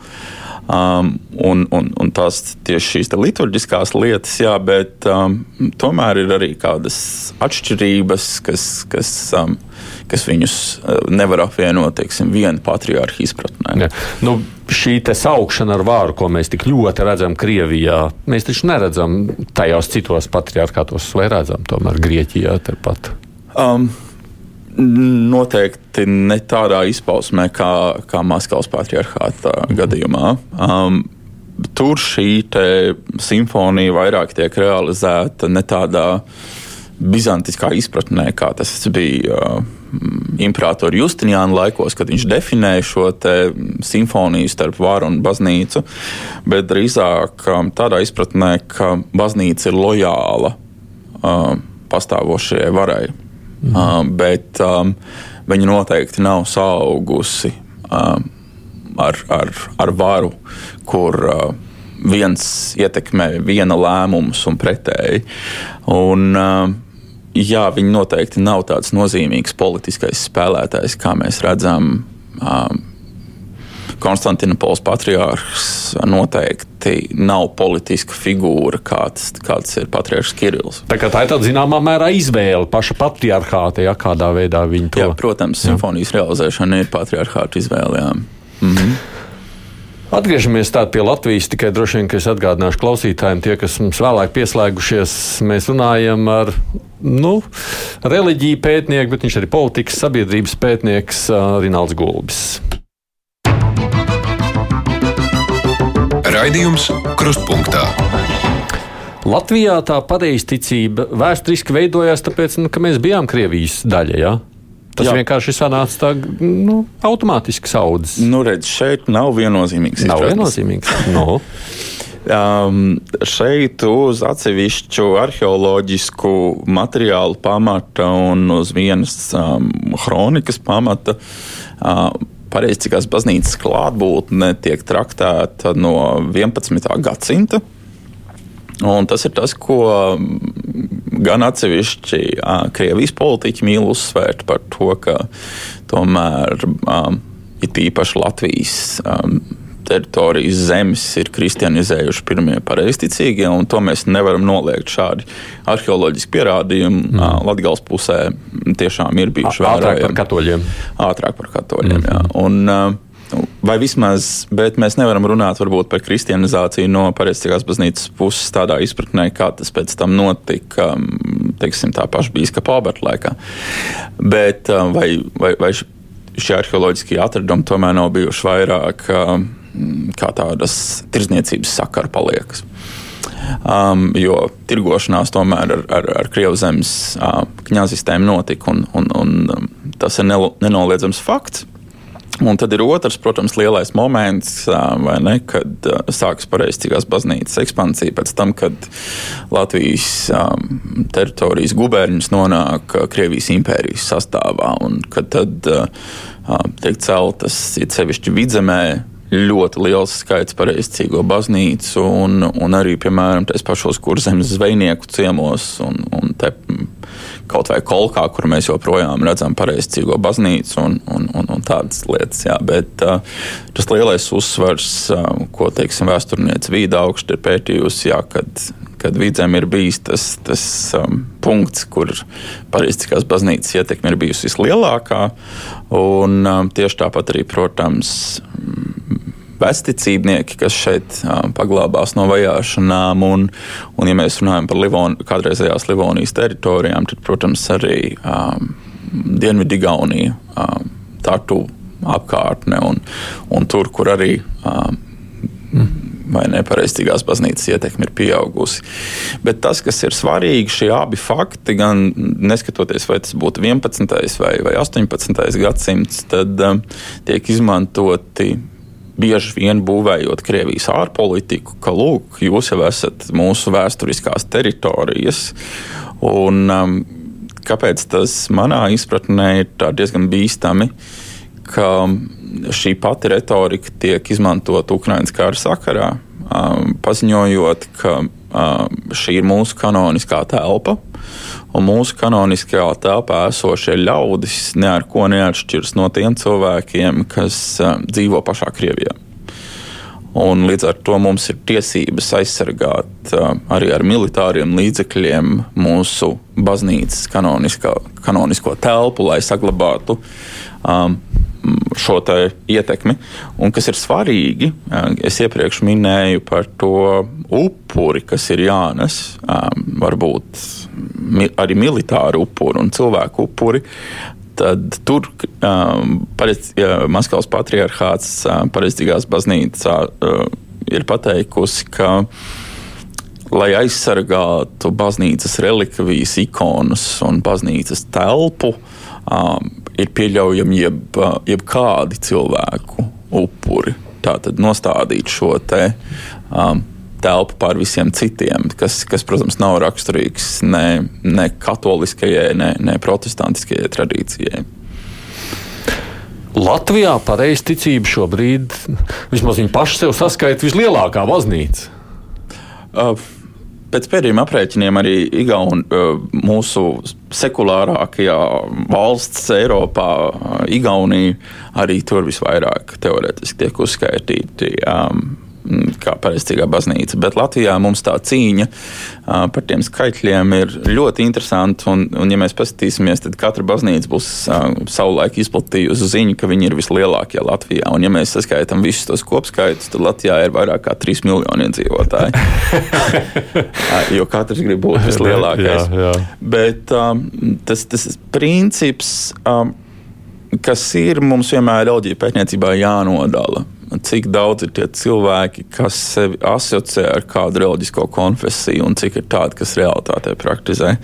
Um, un, un, un tās tieši šīs liturģiskās lietas, jā, bet um, tomēr ir arī kādas atšķirības, kas, kas, um, kas viņus uh, nevar apvienot teiksim, viena patriarcha izpratnē. Ja. Nu, šī saukšana ar vāru, ko mēs tik ļoti redzam Krievijā, mēs taču neredzam tajos citos patriarchātos, vai redzam tomēr Grieķijā tepat. Um, Noteikti ne tādā izpausmē, kā, kā Maskavas patriarchāta gadījumā. Um, tur šī simfonija vairāk tiek realizēta ne tādā bizantiskā izpratnē, kā tas bija uh, imperatora Justiniāna laikos, kad viņš definēja šo simfoniju starp varu un baznīcu, bet drīzāk um, tādā izpratnē, ka baznīca ir lojāla uh, pastāvošajai varai. Mhm. Uh, bet um, viņa noteikti nav saugusi um, ar, ar, ar varu, kur uh, viens ietekmē viena lēmumus un pretēji. Un, uh, jā, viņi noteikti nav tāds nozīmīgs politiskais spēlētājs, kā mēs redzam. Um, Konstantinopols patriārhs noteikti nav politiska figūra, kāds, kāds ir patriārhs Kirillis. Tā, tā ir tāda zināmā mērā izvēle paša patriarchāta, ja kādā veidā viņi to jā, protams, jā. simfonijas realizēšana ir patriarchāta izvēle. Jā. Mhm. Atgriežamies pie Latvijas. Tikai droši vien, ka es atgādināšu klausītājiem, tie, kas mums vēlāk pieslēgušies, mēs runājam ar nu, reliģiju pētnieku, bet viņš arī politikas sabiedrības pētnieks Rināls Gulbis. Raidījums Krustpunktā. Latvijā tā pareizticība vēsturiski veidojās tāpēc, nu, ka mēs bijām Krievijas daļa. Ja? Tas Jā. vienkārši sanāca tā, nu, automātiski saudzes. Nu, redz, šeit nav viennozīmīgs. Nav viennozīmīgs. no. Um, šeit uz atsevišķu arheoloģisku materiālu pamata un uz vienas um, kronikas pamata uh, pareizcīgās baznīcas klātbūtne tiek traktēta no 11. gadsimta. Un tas ir tas, ko gan atsevišķi Krievijas politiķi mīl uzsvērt par to, ka tomēr it īpaši Latvijas teritorijas zemes ir kristianizējuši pirmie pareizticīgie, un to mēs nevaram noliegt. Šādi arheoloģiski pierādījumi mm. uh, Latvijas pusē tiešām ir bijuši vērojami. Ātrāk par katoļiem. Ātrāk par katoļiem, mm. jā. Un, uh, Vai vismaz, bet mēs nevaram runāt varbūt, par kristianizāciju no pareizākās baznīcas puses tādā izpratnē, kā tas pēc tam notika, teiksim, tā paša bīskapa Alberta laikā. Bet vai, vai, vai šie arheoloģiskie atradumi tomēr nav bijuši vairāk kā tādas tirzniecības sakara paliekas? Um, jo tirgošanās tomēr ar, ar, ar Krievijas zemes uh, kņazistēm notika, un, un, un tas ir nenoliedzams fakts. Un tad ir otrs, protams, lielais moments, ne, kad sākas pareizcīgās baznīcas ekspansija pēc tam, kad Latvijas um, teritorijas gubernijas nonāk Krievijas impērijas sastāvā un kad tad tiek celtas, ir sevišķi vidzemē, ļoti liels skaits pareizcīgo baznīcu, un, un arī, piemēram, tais pašos kurzemes zvejnieku ciemos, un, un te kaut vai kolkā, kur mēs joprojām redzam pareizcīgo baznīcu un, un, un, un tādas lietas. Jā. Bet uh, tas lielais uzsvars, uh, ko, teiksim, vēsturniece Vīda augstu ir pētījusi, jā, kad, kad vidzem ir bijis tas, tas um, punkts, kur pareizcīgās baznīcas ietekme ir bijusi vislielākā, un um, tieši tāpat arī, protams, pesticīdnieki, kas šeit paglābās no vajāšanām. Un, un ja mēs runājam par Livon, kādreizējās Livonijas teritorijām, tad, protams, arī um, Dienvidigaunija, um, Tartu apkārtne un, un tur, kur arī um, vai nepareiztīgās baznīcas ietekme ir pieaugusi. Bet tas, kas ir svarīgi, šie abi fakti, gan neskatoties, vai tas būtu 11. vai, vai 18. gadsimts, tad um, tiek izmantoti bieži vien būvējot Krievijas ārpolitiku, ka, lūk, jūs jau esat mūsu vēsturiskās teritorijas. Un, um, kāpēc tas manā izpratnē ir diezgan bīstami? Ka šī pati retorika tiek izmantota Ukraiņas kara sakarā, um, paziņojot, ka um, šī ir mūsu kanoniskā telpa, un mūsu kanoniskajā telpā esošie ļaudis neko neatšķiras no tiem cilvēkiem, kas uh, dzīvo pašā Krievijā. Un līdz ar to mums ir tiesības aizsargāt uh, arī ar militāriem līdzekļiem mūsu baznīcas kanonisko telpu, lai saglabātu um, šo ietekmi. Un kas ir svarīgi, uh, es iepriekš minēju par to upuri, kas ir jānes, um, varbūt arī militāru upuri un cilvēku upuri. Tad tur um, pareiz, ja Maskavas patriarchāts, um, pareiztīgās baznīcā, uh, ir pateikusi, ka, lai aizsargātu baznīcas relikvijas, ikonas un baznīcas telpu, um, ir pieļaujami jeb, uh, jebkādi cilvēku upuri. Tātad nostādīt šo te um, telpu pār visiem citiem, kas, kas protams, nav raksturīgs ne, ne katoliskajai, ne, ne protestantiskajai tradīcijai. Latvijā pareizticība šobrīd, vismaz viņi paši sev saskaita vislielākā baznīca. Uh, pēc pēdējiem aprēķiniem arī Igaun, mūsu sekulārākajā valsts Eiropā, Igaunija, arī tur visvairāk teorētiski tiek uzskaitīti. Um, kā pareizcīgā baznīca. Bet Latvijā mums tā cīņa par tiem skaitļiem ir ļoti interesanta. Un, un ja mēs paskatīsimies, tad katra baznīca būs savulaik izplatījusi ziņu, ka viņi ir vislielākie Latvijā. Un ja mēs saskaitām visus tos kopskaitus, tad Latvijā ir vairāk kā 3 miljoni iedzīvotāji. jo katrs grib būt vislielākais. jā, jā. Bet um, tas, tas princips. Um, kas ir mums vienmēr reliģija pētniecībā jānodala cik daudz ir tie cilvēki, kas sevi asociē ar kādu reliģisko konfesiju, un cik ir tādi, kas realitātē praktizē.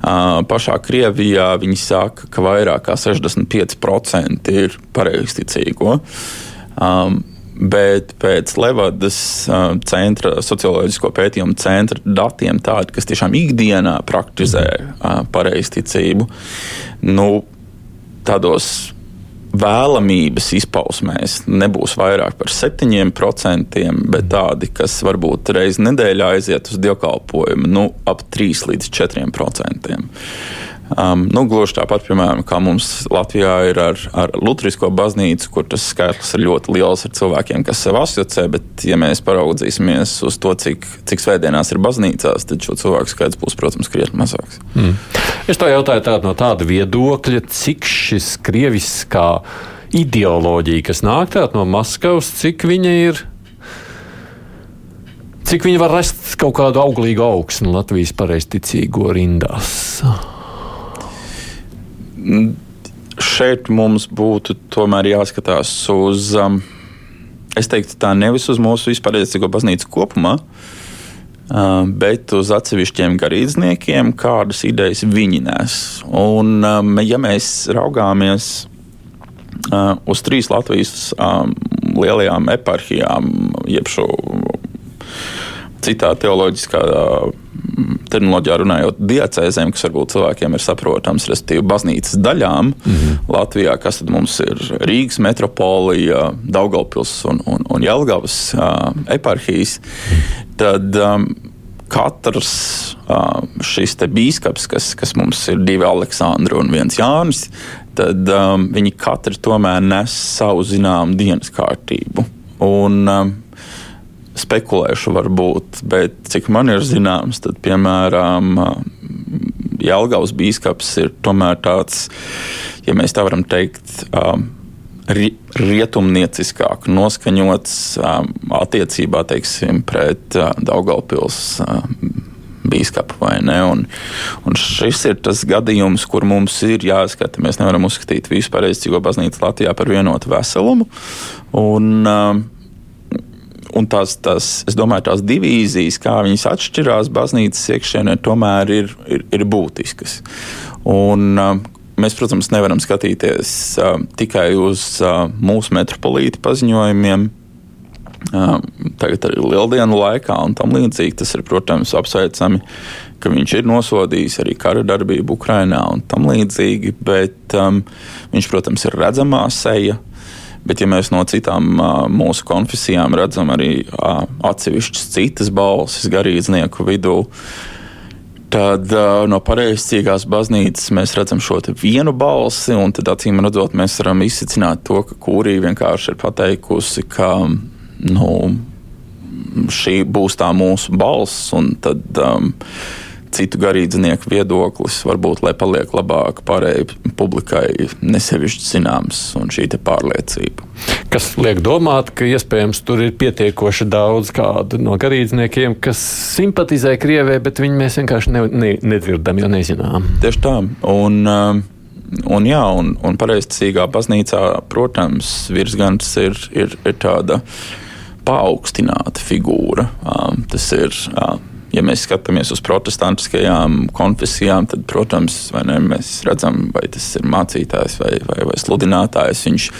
Uh, pašā Krievijā viņi saka, ka vairāk kā 65% ir pareizticīgo. Um, Bet pēc Levadas uh, centra, socioloģisko pētījumu centra datiem, tādi, kas tiešām ikdienā praktizē uh, pareizticību, nu, tādos vēlamības izpausmēs nebūs vairāk par 7%, bet tādi, kas varbūt reizi nedēļā aiziet uz dievkalpojumu, nu, ap 3 līdz 4%. Um, nu, gluži tāpat, piemēram, kā mums Latvijā ir ar, ar Lutrisko baznīcu, kur tas skaitlis ir ļoti liels ar cilvēkiem, kas sev asociē, bet, ja mēs paraudzīsimies uz to, cik, cik svētdienās ir baznīcās, tad šo cilvēku skaits būs, protams, krietni mazāks. Mm. Es to jautāju tādu no tāda viedokļa, cik šis krieviskā ideoloģija, kas nāk no Maskavas, cik viņa ir cik viņi var rast kaut kādu auglīgu augsni Latvijas pareizticīgo rindās? Šeit mums būtu tomēr jāskatās uz, um, es teiktu, tā nevis uz mūsu vispārējo baznīcu kopumā, uh, bet uz atsevišķiem garīdzniekiem, kādas idejas viņi nes. Un, um, ja mēs raugāmies uh, uz trīs Latvijas um, lielajām eparhijām, jeb šo citā teoloģiskā terminoloģijā runājot, diacēzēm, kas varbūt cilvēkiem ir saprotams, respektīvi baznīcas daļām mm -hmm. Latvijā, kas tad mums ir Rīgas metropolija, Daugaupils un, un, un Jelgavas uh, eparhijas, tad um, katrs uh, šis bīskaps, kas, kas mums ir divi Aleksandri un viens Jānis, tad um, viņi katrs tomēr nes savu zināmu dienas kārtību. Un, um, spekulēšu, varbūt, bet cik man ir zināms, tad, piemēram, Jālgaus bīskaps ir tomēr tāds, ja mēs tā varam teikt, rietumnieciskāk noskaņots attiecībā teiksim, pret Daugaupils bīskapu vai ne. Un, un šis ir tas gadījums, kur mums ir jāskata. Mēs nevaram uzskatīt visu pareizcīgo baznīcu Latvijā par vienotu veselumu. Un, uh, un tās, tās, es domāju, tās divīzijas, kā viņas atšķirās baznīcas iekšienē, tomēr ir, ir, ir būtiskas. Un, uh, Mēs, protams, nevaram skatīties uh, tikai uz uh, mūsu metropolīta paziņojumiem, uh, tagad arī lieldienu laikā un tam līdzīgi. Tas ir, protams, apsveicami, ka viņš ir nosodījis arī kara darbību Ukrajinā un tam līdzīgi, bet um, viņš, protams, ir redzamā seja Bet, ja mēs no citām mūsu konfesijām redzam arī atsevišķas citas balsis garīdznieku vidū, tad no pareizcīgās baznīcas mēs redzam šo vienu balsi, un tad acīm redzot, mēs varam izsacināt to, ka kūrī vienkārši ir pateikusi, ka nu, šī būs tā mūsu balss, un tad. Um, citu garīdznieku viedoklis, varbūt, lai paliek labāk pārējai publikai nesevišķi zināms un šī pārliecība. Kas liek domāt, ka iespējams tur ir pietiekoši daudz kādu no garīdzniekiem, kas simpatizē Krievijai, bet viņi mēs vienkārši ne, ne, nedzirdam, jo nezinām. Tieši tā. Un, um, Un, jā, un, un pareizticīgā baznīcā, protams, virsgans ir, ir, ir tāda paaugstināta figūra. Um, tas ir uh, ja mēs skatāmies uz protestantiskajām konfesijām, tad, protams, ne, mēs redzam, vai tas ir mācītājs vai, vai, vai sludinātājs. Viņš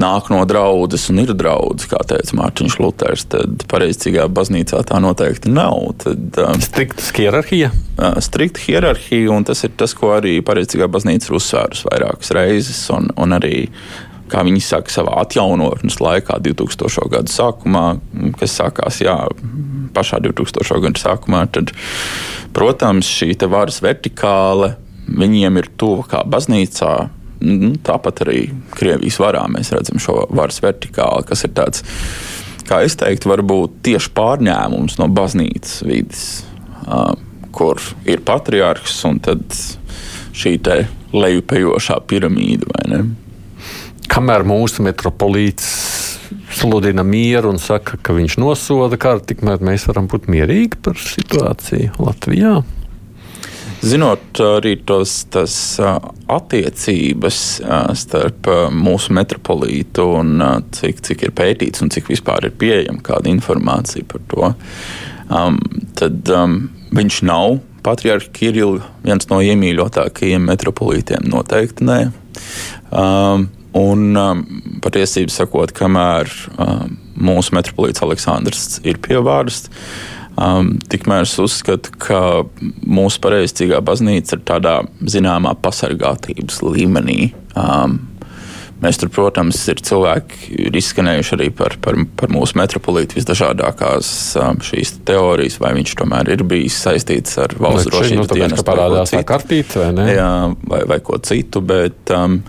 nāk no draudzes un ir draugs, kā teica Mārtiņš Luters. Tad pareizcīgā baznīcā tā noteikti nav. Tad, um, strikta hierarhija. Uh, strikta hierarhija, un tas ir tas, ko arī pareizcīgā baznīca ir uzsvērusi vairākas reizes. Un, un arī kā viņi saka, savā atjaunošanas laikā, 2000. gada sākumā, kas sākās jā, pašā 2000. gada sākumā, tad, protams, šī varas vertikāle viņiem ir tuva kā baznīcā. Nu, tāpat arī Krievijas varā mēs redzam šo varas vertikāli, kas ir tāds, kā es teiktu, varbūt tieši pārņēmums no baznīcas vidas, kur ir patriarchs un šī lejupējošā piramīda kamēr mūsu metropolīts sludina mieru un saka, ka viņš nosoda karu, tikmēr mēs varam būt mierīgi par situāciju Latvijā. Zinot arī tos tas, attiecības starp mūsu metropolītu un cik, cik ir pētīts un cik vispār ir pieejama kāda informācija par to, um, tad um, viņš nav patriarchs Kirillis, viens no iemīļotākajiem metropolītiem. Noteikti nē. Um, Un um, patiesībā sakot, kamēr um, mūsu metropolīts Aleksandrs ir pie vārdas, um, tikmēr es uzskatu, ka mūsu pareizcīgā baznīca ir tādā zināmā pasargātības līmenī. Um, Mēs tur, protams, ir cilvēki ir izskanējuši arī par, par, par mūsu metropolītu visdažādākās um, šīs teorijas, vai viņš tomēr ir bijis saistīts ar valsts drošības nu, dienestu. Parādās tā kartīte vai ne? Jā, vai, vai ko citu, bet um,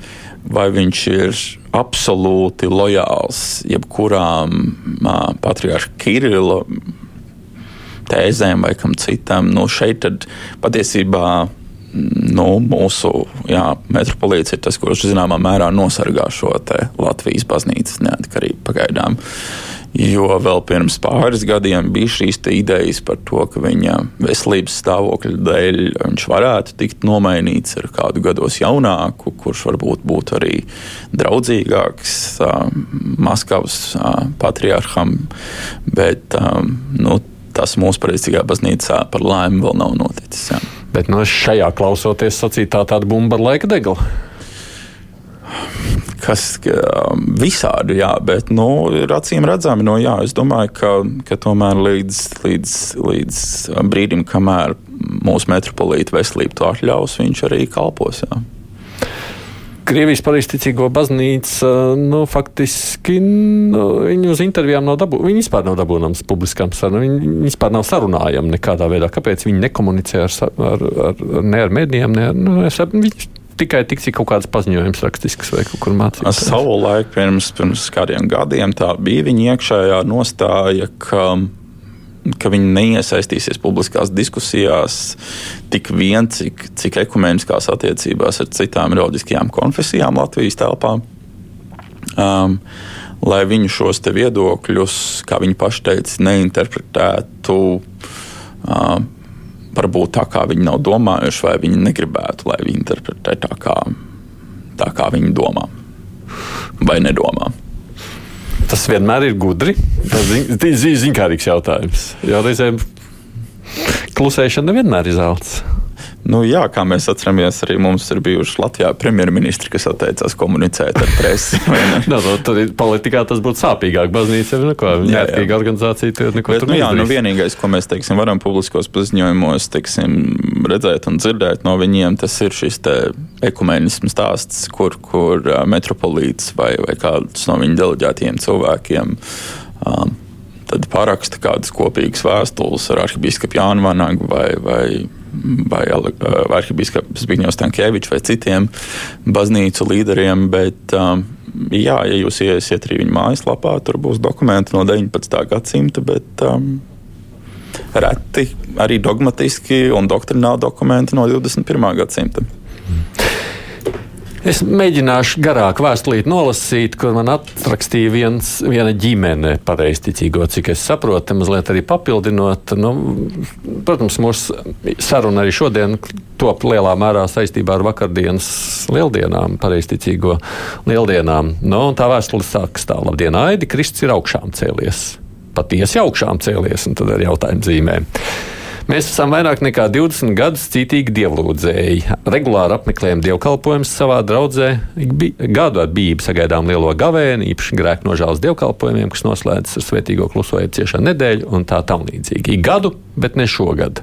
vai viņš ir absolūti lojāls jebkurām uh, patriārša Kirila tēzēm vai kam citam. Nu, šeit patiesībā nu, mūsu metropolīts ir tas, kurš zināmā mērā nosargā šo Latvijas baznīcas neatkarību pagaidām. Jo vēl pirms pāris gadiem bija šīs idejas par to, ka viņa veselības stāvokļa dēļ viņš varētu tikt nomainīts ar kādu gados jaunāku, kurš varbūt būtu arī draudzīgāks Maskavas patriarham. Bet nu, tas mūsu pareizajā baznīcā par laimi vēl nav noticis. Jā. Bet no šajā klausoties, sacīt tā tāda bumba ar laika deglu kas um, visādi, jā, bet nu, ir acīm redzami. No, jā, es domāju, ka, ka tomēr līdz, līdz, līdz brīdim, kamēr mūsu metropolīta veselība to atļaus, viņš arī kalpos. Jā. Krievijas pareizticīgo baznīca, nu, faktiski nu, viņi uz intervijām nav dabūjami. Viņi vispār nav dabūjams publiskām sarunām. Viņi vispār nav sarunājami nekādā veidā. Kāpēc viņi nekomunicē ar, ar, ar, ne ar medijiem? Ne ar, nu, es, viņi tikai tik, cik kaut kāds paziņojums rakstisks vai kaut kur mācīts? Savulaik pirms, pirms kādiem gadiem tā bija viņa iekšējā nostāja, ka, ka viņi neiesaistīsies publiskās diskusijās tik vien, cik, cik ekumeniskās attiecībās ar citām reliģiskajām konfesijām Latvijas telpā. Um, lai viņu šos viedokļus, kā viņi paši teica, neinterpretētu uh, varbūt tā, kā viņi nav domājuši, vai viņi negribētu, lai viņi interpretē tā, kā, tā kā viņi domā vai nedomā. Tas vienmēr ir gudri. Tas ir zinkārīgs jautājums. Jo reizēm klusēšana nevienmēr ir zelts. Nu, jā, kā mēs atceramies, arī mums ir bijuši Latvijā premjerministri, kas atteicās komunicēt ar presi. no, no, tad politikā tas būtu sāpīgāk. Baznīca ir neko, neatkarīga organizācija. Tur neko Bet, tur nu, jā, nu, vienīgais, ko mēs teiksim, varam publiskos paziņojumos teiksim, redzēt un dzirdēt no viņiem, tas ir šis ekumenisms stāsts, kur, kur metropolīts vai, vai kāds no viņa deleģētiem cilvēkiem. Um, tad paraksta kādas kopīgas vēstules ar arhibīskapu Jānu Vanagu vai, vai vai arhibīskaps Zbigņevs Tankēvičs vai citiem baznīcu līderiem, bet um, jā, ja jūs iesiet arī viņa mājaslapā, tur būs dokumenti no 19. gadsimta, bet um, reti arī dogmatiski un doktrināli dokumenti no 21. gadsimta. Es mēģināšu garāk vēstulīt nolasīt, kur man atrakstīja viens, viena ģimene pareizticīgo, cik es saprotu, mazliet arī papildinot. Nu, protams, mūsu saruna arī šodien top lielā mērā saistībā ar vakardienas lieldienām, pareizticīgo lieldienām. Nu, tā vēstule sākas tā, labdien, Aidi, Kristus ir augšām cēlies. Patiesi augšām cēlies, un tad ir jautājums zīmēm. Mēs esam vairāk nekā 20 gadus cītīgi dievlūdzēji. Regulāri apmeklējam dievkalpojumus savā draudzē. Gadu ar bību sagaidām lielo gavēni, īpaši grēku nožēlas dievkalpojumiem, kas noslēdzas ar svētīgo klusoju ciešanu nedēļu un tā tam līdzīgi. Gadu, bet ne šogad.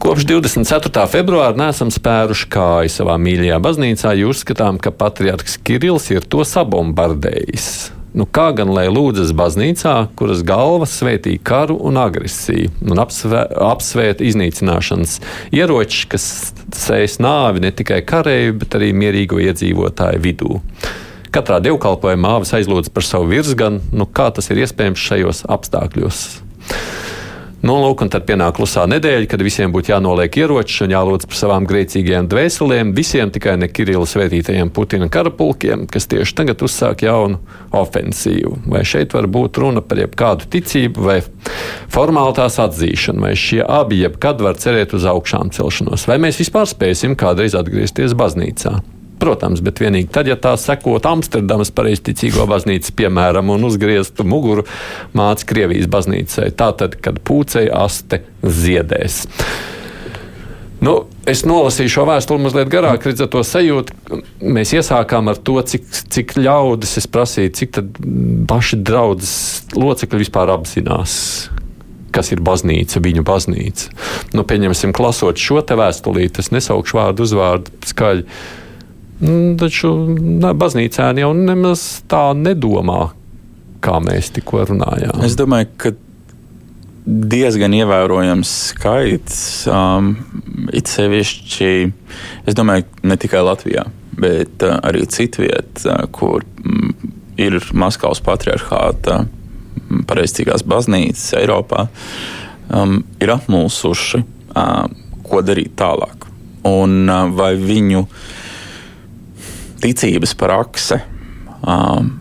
Ko Kopš 24. februāra nesam spēruši kāju savā mīļajā baznīcā, jo uzskatām, ka patriarks Kirillis ir to sabombardējis. Nu, kā gan lai lūdzas baznīcā, kuras galva svētīja karu un agresiju, un apsvē, apsvēta iznīcināšanas ieroči, kas sēs nāvi ne tikai karēju, bet arī mierīgo iedzīvotāju vidū. Katrā dievkalpojumā māvis aizlūdz par savu virsganu, nu, kā tas ir iespējams šajos apstākļos. Nu, lūk, un tad pienāk klusā nedēļa, kad visiem būtu jānoliek ieroči un jālūdz par savām grēcīgajām dvēselēm. Visiem tikai ne Kirila svētītajiem Putina karapulkiem, kas tieši tagad uzsāk jaunu ofensīvu. Vai šeit var būt runa par jebkādu ticību vai formālu tās atzīšanu, vai šie abi jebkad var cerēt uz augšām celšanos, vai mēs vispār spēsim kādreiz atgriezties baznīcā. Protams, bet vienīgi tad, ja tā sekot Amsterdamas pareizticīgo baznīcu, piemēram, un uzgrieztu muguru māca Krievijas baznīcai, tā tad, kad pūcei aste ziedēs. Nu, es nolasīju šo vēstuli mazliet garāk, redzot to sajūtu. Mēs iesākām ar to, cik, cik ļaudis es prasīju, cik paši draudzes locekļi vispār apzinās, kas ir baznīca, viņu baznīca. Nu, pieņemsim, klasot šo te vēstulīti, es nesaukšu vārdu uzvārdu skaļi. Mm, taču ne, baznīcēni jau nemaz tā nedomā, kā mēs tikko runājām. Es domāju, ka diezgan ievērojams skaits. Um, it sevišķi, es domāju, ne tikai Latvijā, bet uh, arī citviet, uh, kur mm, ir Maskavas patriarchāta mm, pareizcīgās baznīcas Eiropā, um, ir apmulsuši, uh, ko darīt tālāk. Un uh, vai viņu uh, ticības prakse. Um,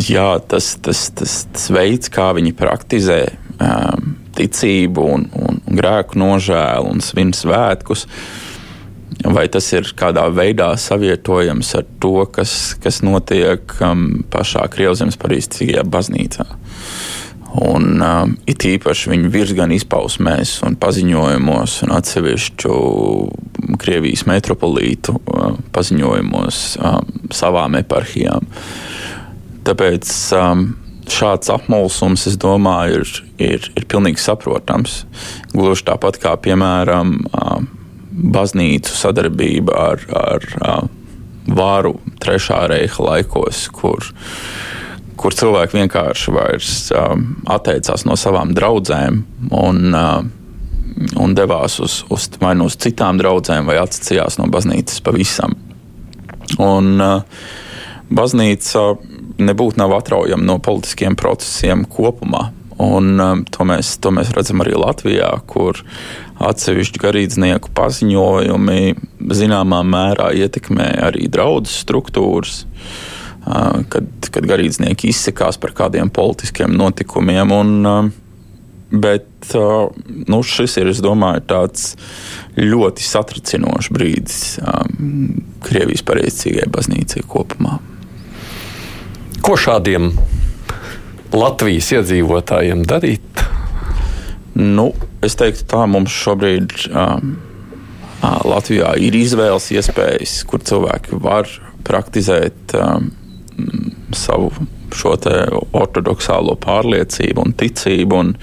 jā, tas, tas, tas, tas veids, kā viņi praktizē um, ticību, un, un, grēku nožēlu un svin svētkus, vai tas ir kādā veidā savietojams ar to, kas, kas notiek um, pašā Krievzemes parīztīgajā baznīcā. Un um, it īpaši viņu virsgan izpausmēs un paziņojumos un atsevišķu Krievijas metropolītu uh, paziņojumos um, savām eparhijām. Tāpēc um, šāds apmulsums, es domāju, ir, ir, ir pilnīgi saprotams. Gluži tāpat kā, piemēram, um, baznīcu sadarbība ar, ar um, varu trešā reiha laikos, kur kur cilvēki vienkārši vairs um, atteicās no savām draudzēm un, uh, un devās uz, uz, vai nu uz citām draudzēm, vai atsacījās no baznīcas pavisam. Un, uh, baznīca nebūtu nav atraujama no politiskiem procesiem kopumā. Un, um, to, mēs, to mēs redzam arī Latvijā, kur atsevišķu garīdznieku paziņojumi zināmā mērā ietekmē arī draudzes struktūras. Uh, kad, kad garīdznieki izsakās par kādiem politiskiem notikumiem. Un, bet nu, šis ir, es domāju, tāds ļoti satricinošs brīdis Krievijas pareizcīgai baznīcai kopumā. Ko šādiem Latvijas iedzīvotājiem darīt? Nu, es teiktu, tā mums šobrīd um, Latvijā ir izvēles iespējas, kur cilvēki var praktizēt um, savu šo ortodoksālo pārliecību un ticību. Un,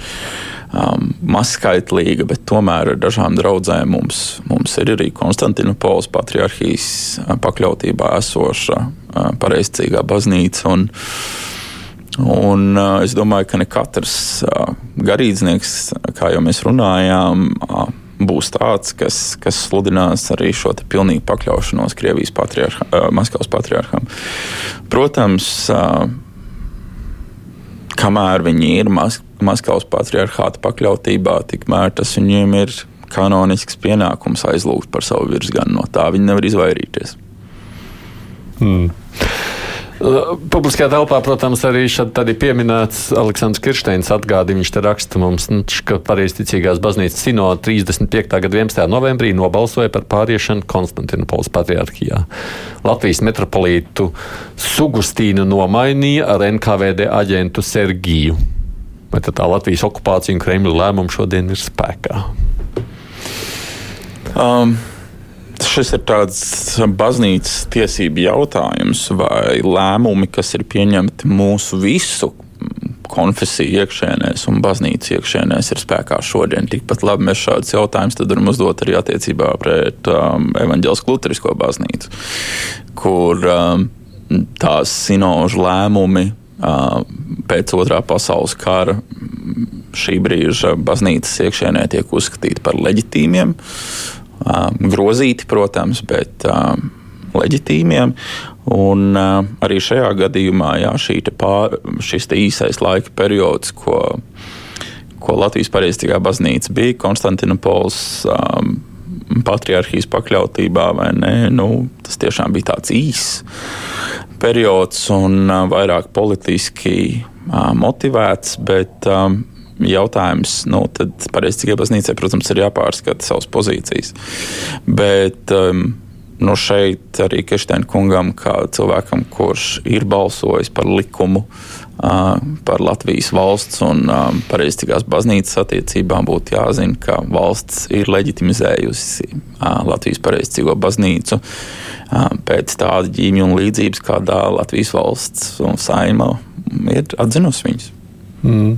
um, mazskaitlīga, bet tomēr ar dažām draudzēm mums, mums ir arī Konstantinopolis patriarchijas uh, pakļautībā esoša uh, pareizcīgā baznīca. Un, un uh, es domāju, ka ne katrs garīdznieks, kā jau mēs runājām, būs tāds, kas, kas sludinās arī šo pilnīgu pakļaušanos Krievijas patriarha, Maskavas patriarham. Protams, kamēr viņi ir Mas Maskavas patriarchāta pakļautībā, tikmēr tas viņiem ir kanonisks pienākums aizlūgt par savu virsganu. No tā viņi nevar izvairīties. Hmm. Publiskajā telpā, protams, arī šeit ir pieminēts Aleksandrs Kirsteins atgādījums. Viņš te raksta mums, nu, ka pareizticīgās baznīcas sinoda 35. gada 11. novembrī nobalsoja par pāriešanu Konstantinopolis patriarchijā. Latvijas metropolītu Sugustīnu nomainīja ar NKVD aģentu Sergiju. Vai tā Latvijas okupācija un Kremļa lēmumi šodien ir spēkā? Um šis ir tāds baznīcas tiesību jautājums, vai lēmumi, kas ir pieņemti mūsu visu konfesiju iekšēnēs un baznīcas iekšēnēs ir spēkā šodien. Tikpat labi mēs šādus jautājumus varam uzdot arī attiecībā pret um, evaņģēlis Lutrisko baznīcu, kur um, tās sinožu lēmumi uh, pēc otrā pasaules kara šī brīža baznīcas iekšēnē tiek uzskatīti par leģitīmiem, um, grozīti, protams, bet leģitīmiem. Un uh, arī šajā gadījumā jā, pār, šis īsais laika periods, ko, ko Latvijas pareiztīgā baznīca bija Konstantinopols um, patriarchijas pakļautībā, vai ne? Nu, tas tiešām bija tāds īss periods un uh, vairāk politiski uh, motivēts, bet um, jautājums, nu, tad pareiztīgai baznīcai, protams, ir jāpārskata savas pozīcijas. Bet, um, nu, šeit arī Kešteina kungam, kā cilvēkam, kurš ir balsojis par likumu uh, par Latvijas valsts un uh, pareiztīgās baznīcas attiecībām, būtu jāzina, ka valsts ir leģitimizējusi uh, Latvijas pareiztīgo baznīcu pēc tāda ģīmju un līdzības, kādā Latvijas valsts un saima ir atzinusi viņus. Mm.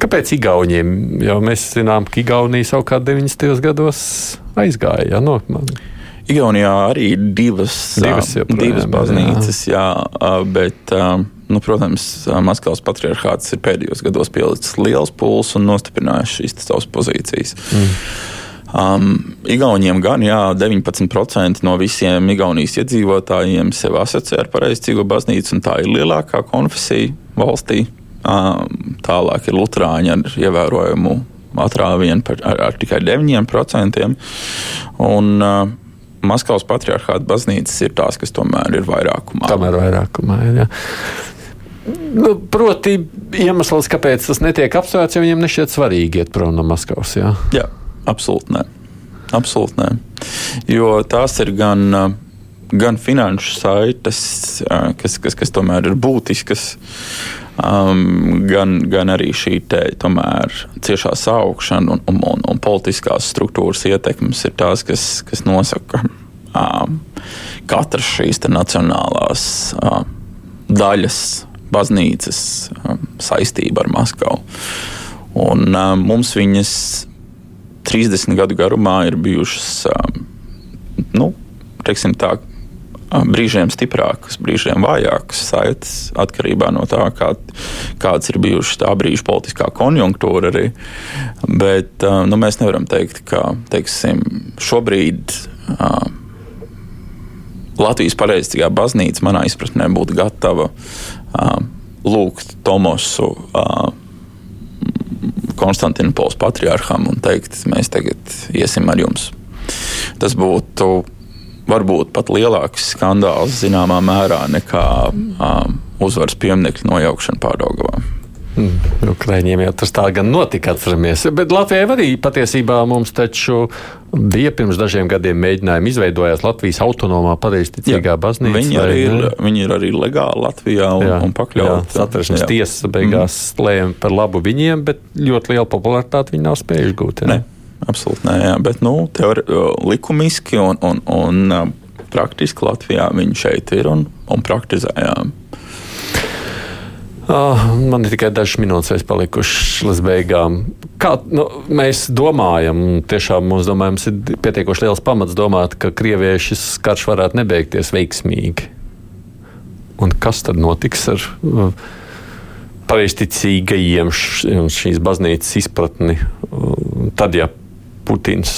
Kāpēc Igauniem? Jo mēs zinām, ka Igaunija savukārt 90. gados aizgāja. Ja, no, man. Igaunijā arī ir divas, divas, joprojām, divas baznīcas, jā. jā, bet, nu, protams, Maskavas patriarchāts ir pēdējos gados pielicis liels pūles un nostiprinājis šīs savas pozīcijas. Mm. Um, Igauniem gan, jā, 19% no visiem Igaunijas iedzīvotājiem sevi asociē ar pareizcīgo baznīcu, un tā ir lielākā konfesija valstī. Tālāk ir Lutāņi ar ievērojumu atrāvienu par, ar, ar tikai 9%. Un, uh, Maskavas patriarchāta baznīcas ir tās, kas tomēr ir vairākumā. Tomēr vairākumā ir. Jā. Nu, proti, iemesls, kāpēc tas netiek apsvērts, jo viņiem nešķiet svarīgi iet prom no Maskavas. Jā, jā absolūti nē. Absolūti nē. Jo tās ir gan, gan finanšu saites, kas, kas, kas tomēr ir būtiskas, um, gan, gan arī šī te, tomēr, ciešā saukšana un, un, un, un politiskās struktūras ietekmes ir tās, kas, kas nosaka um, katras šīs nacionālās um, daļas, baznīcas um, saistība ar Maskavu. Un, um, mums viņas 30 gadu garumā ir bijušas um, nu, tā, brīžiem stiprākas, brīžiem vājākas saites atkarībā no tā, kā, kādas ir bijušas tā brīža politiskā konjunktūra arī. Bet nu, mēs nevaram teikt, ka teiksim, šobrīd. Latvijas pareizajā baznīca, manā izpratnē, būtu gatava uh, lūgt Tomosu uh, Konstantinopols patriarham un teikt, mēs tagad iesim ar jums. Tas būtu varbūt pat lielāks skandāls zināmā mērā nekā um, uzvaras pieminiektu nojaukšana pārdaugavā. Mm, Ukraiņiem jau tas tā gan notika, atceramies. Bet Latvijai arī patiesībā mums taču bija pirms dažiem gadiem mēģinājumi izveidojās Latvijas autonomā pareizticīgā baznīca. Viņi, arī ir, viņi ir arī legāli Latvijā un, jā, un pakļauti. Satversmes tiesa beigās mm. lēma par labu viņiem, bet ļoti lielu popularitāti viņi nav spējuši gūt. Jā. Ne. Absolūti nē, jā. bet nu, teori, likumiski un, un, un praktiski Latvijā viņi šeit ir un, un praktizējām. Oh, man ir tikai dažas minūtes palikušas līdz beigām. Kā nu, mēs domājam, tiešām mums domājams, ir pietiekoši liels pamats domāt, ka Krievijai šis karš varētu nebeigties veiksmīgi. Un kas tad notiks ar pareizticīgajiem šīs baznīcas izpratni? Tad, ja Putins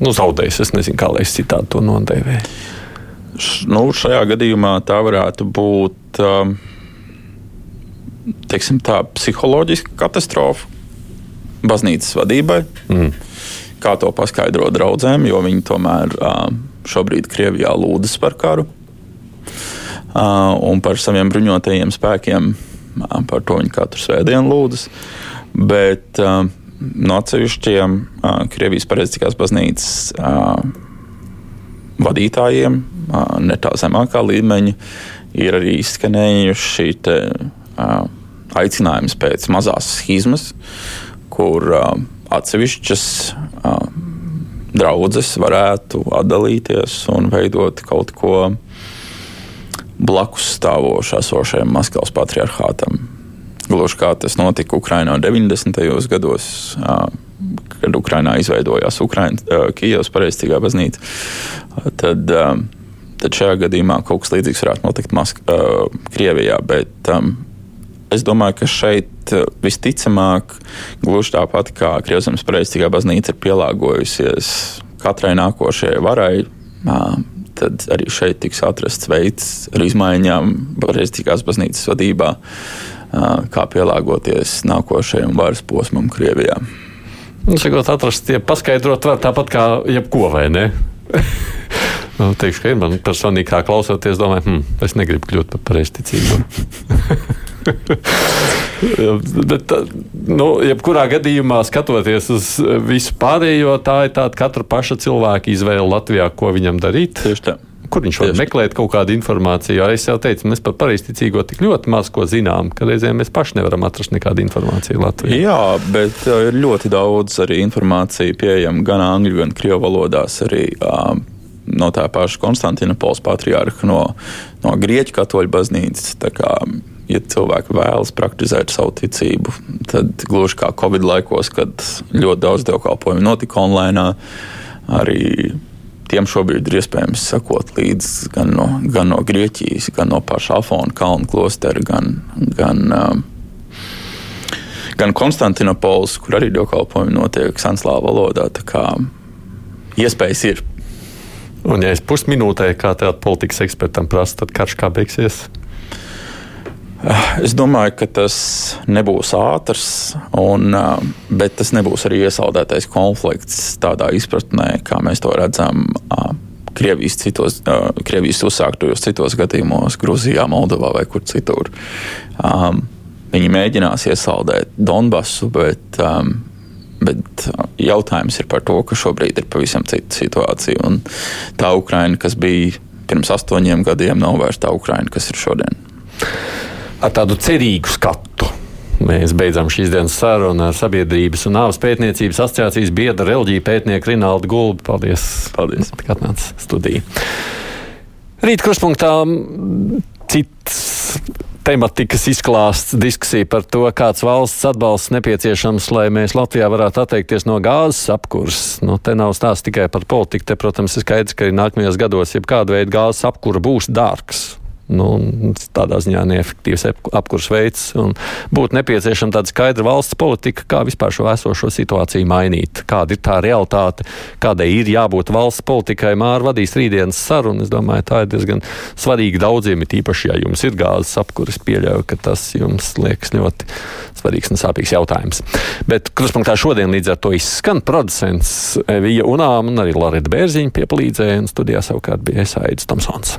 nu, zaudējis. Es nezinu, kā lai es citādi to nodēvēju. Nu, šajā gadījumā tā varētu būt um, teiksim, tā, psiholoģiska katastrofa baznīcas vadībai. Mm. Kā to paskaidro draudzēm, jo viņi tomēr um, šobrīd Krievijā lūdzas par karu uh, un par saviem bruņotajiem spēkiem. Uh, par to viņi katru svētdienu lūdzas. Bet no atsevišķiem uh, Krievijas pareizākās baznīcas uh, vadītājiem, uh, ne tā zemākā līmeņa, ir arī izskanējuši te, uh, aicinājums pēc mazās schizmas, kur uh, atsevišķas uh, draudzes varētu atdalīties un veidot kaut ko blakus stāvošā esošajam Maskavas patriarchātam. Gluži kā tas notika Ukrajinā 90. gados, kad Ukrajinā izveidojās Ukraiņas Kijavas pareizcīgā baznīca. Tad, tad šajā gadījumā kaut kas līdzīgs varētu notikt Mask Krievijā. Bet, es domāju, ka šeit visticamāk, gluži tāpat kā Krievijas pareizcīgā baznīca ir pielāgojusies katrai nākošajai varai, tad arī šeit tiks atrasts veids ar izmaiņām pareizcīgās baznīcas vadībā, kā pielāgoties nākošajam varas posmam Krievijā. Nu, Sakot, atrast, ja paskaidrot var tāpat kā jebko, vai ne? nu, teikšu, ka man personīgi kā klausoties, domāju, hm, es negribu kļūt par pareizticību. Bet, nu, jebkurā gadījumā, skatoties uz visu pārējo, tā ir tāda katra paša cilvēka izvēle Latvijā, ko viņam darīt. Tieši tā. Kur viņš var meklēt kaut kādu informāciju? Es jau teicu, mēs par pareizticīgo tik ļoti maz ko zinām, ka reizēm mēs paši nevaram atrast nekādu informāciju Latvijā. Jā, bet uh, ir ļoti daudz arī informācija pieejama gan angļu, gan krievu valodās. Arī, um, no tā paša Konstantinopols patriārha, no, no Grieķu katoļu baznīcas. Kā, ja cilvēki vēlas praktizēt savu ticību, tad gluži kā Covid laikos, kad ļoti daudz dievkalpojumu notika online, arī tiem šobrīd ir iespējams sekot līdzi gan no, gan no Grieķijas, gan no paša Afona kalnu klostera, gan, gan, gan Konstantinopols, kur arī dievkalpojumi notiek senslāvu valodā. Tā kā iespējas ir. Un, ja es pusminūtē, kā tādā politikas ekspertam prasa, tad karš kā beigsies? Es domāju, ka tas nebūs ātrs, un, bet tas nebūs arī iesaldētais konflikts tādā izpratnē, kā mēs to redzam Krievijas, citos, Krievijas uzsāktajos citos gadījumos, Grūzijā, Moldovā vai kur citur. Viņi mēģinās iesaldēt Donbasu, bet, bet jautājums ir par to, ka šobrīd ir pavisam cita situācija. Un tā Ukraina, kas bija pirms astoņiem gadiem, nav vairs tā Ukraina, kas ir šodien ar tādu cerīgu skatu. Mēs beidzam šīs dienas sarunu ar Sabiedrības un Nāves pētniecības asociācijas biedru reliģiju pētnieku Rinaldu Gulbu. Paldies! Paldies! Ka atnāc studiju. Rīt kruspunktā cits tematikas izklāsts, diskusija par to, kāds valsts atbalsts nepieciešams, lai mēs Latvijā varētu atteikties no gāzes apkurs. Nu, te nav stāsts tikai par politiku, te, protams, ir skaidrs, ka nākamajos gados jebkāda veida gāzes apkura būs dārgs nu, tādā ziņā neefektīvs apkurs veids. Būtu nepieciešama tāda skaidra valsts politika, kā vispār šo esošo situāciju mainīt. Kāda ir tā realitāte, kādai ir jābūt valsts politikai. Māra vadīs rītdienas sarunu. Es domāju, tā ir diezgan svarīga daudziem, it īpaši, ja jums ir gāzes apkurs. Pieļauju, ka tas jums liekas ļoti svarīgs un sāpīgs jautājums. Bet kruspunktā šodien līdz ar to izskan producents Vija Unām un arī Larita Bērziņa piepalīdzēja, un studijā savukārt bija Esaidis Tomsons.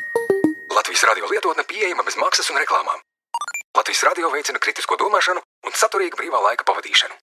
Latvijas radio lietotne pieejama bez maksas un reklāmām. Latvijas radio veicina kritisko domāšanu un saturīgu brīvā laika pavadīšanu.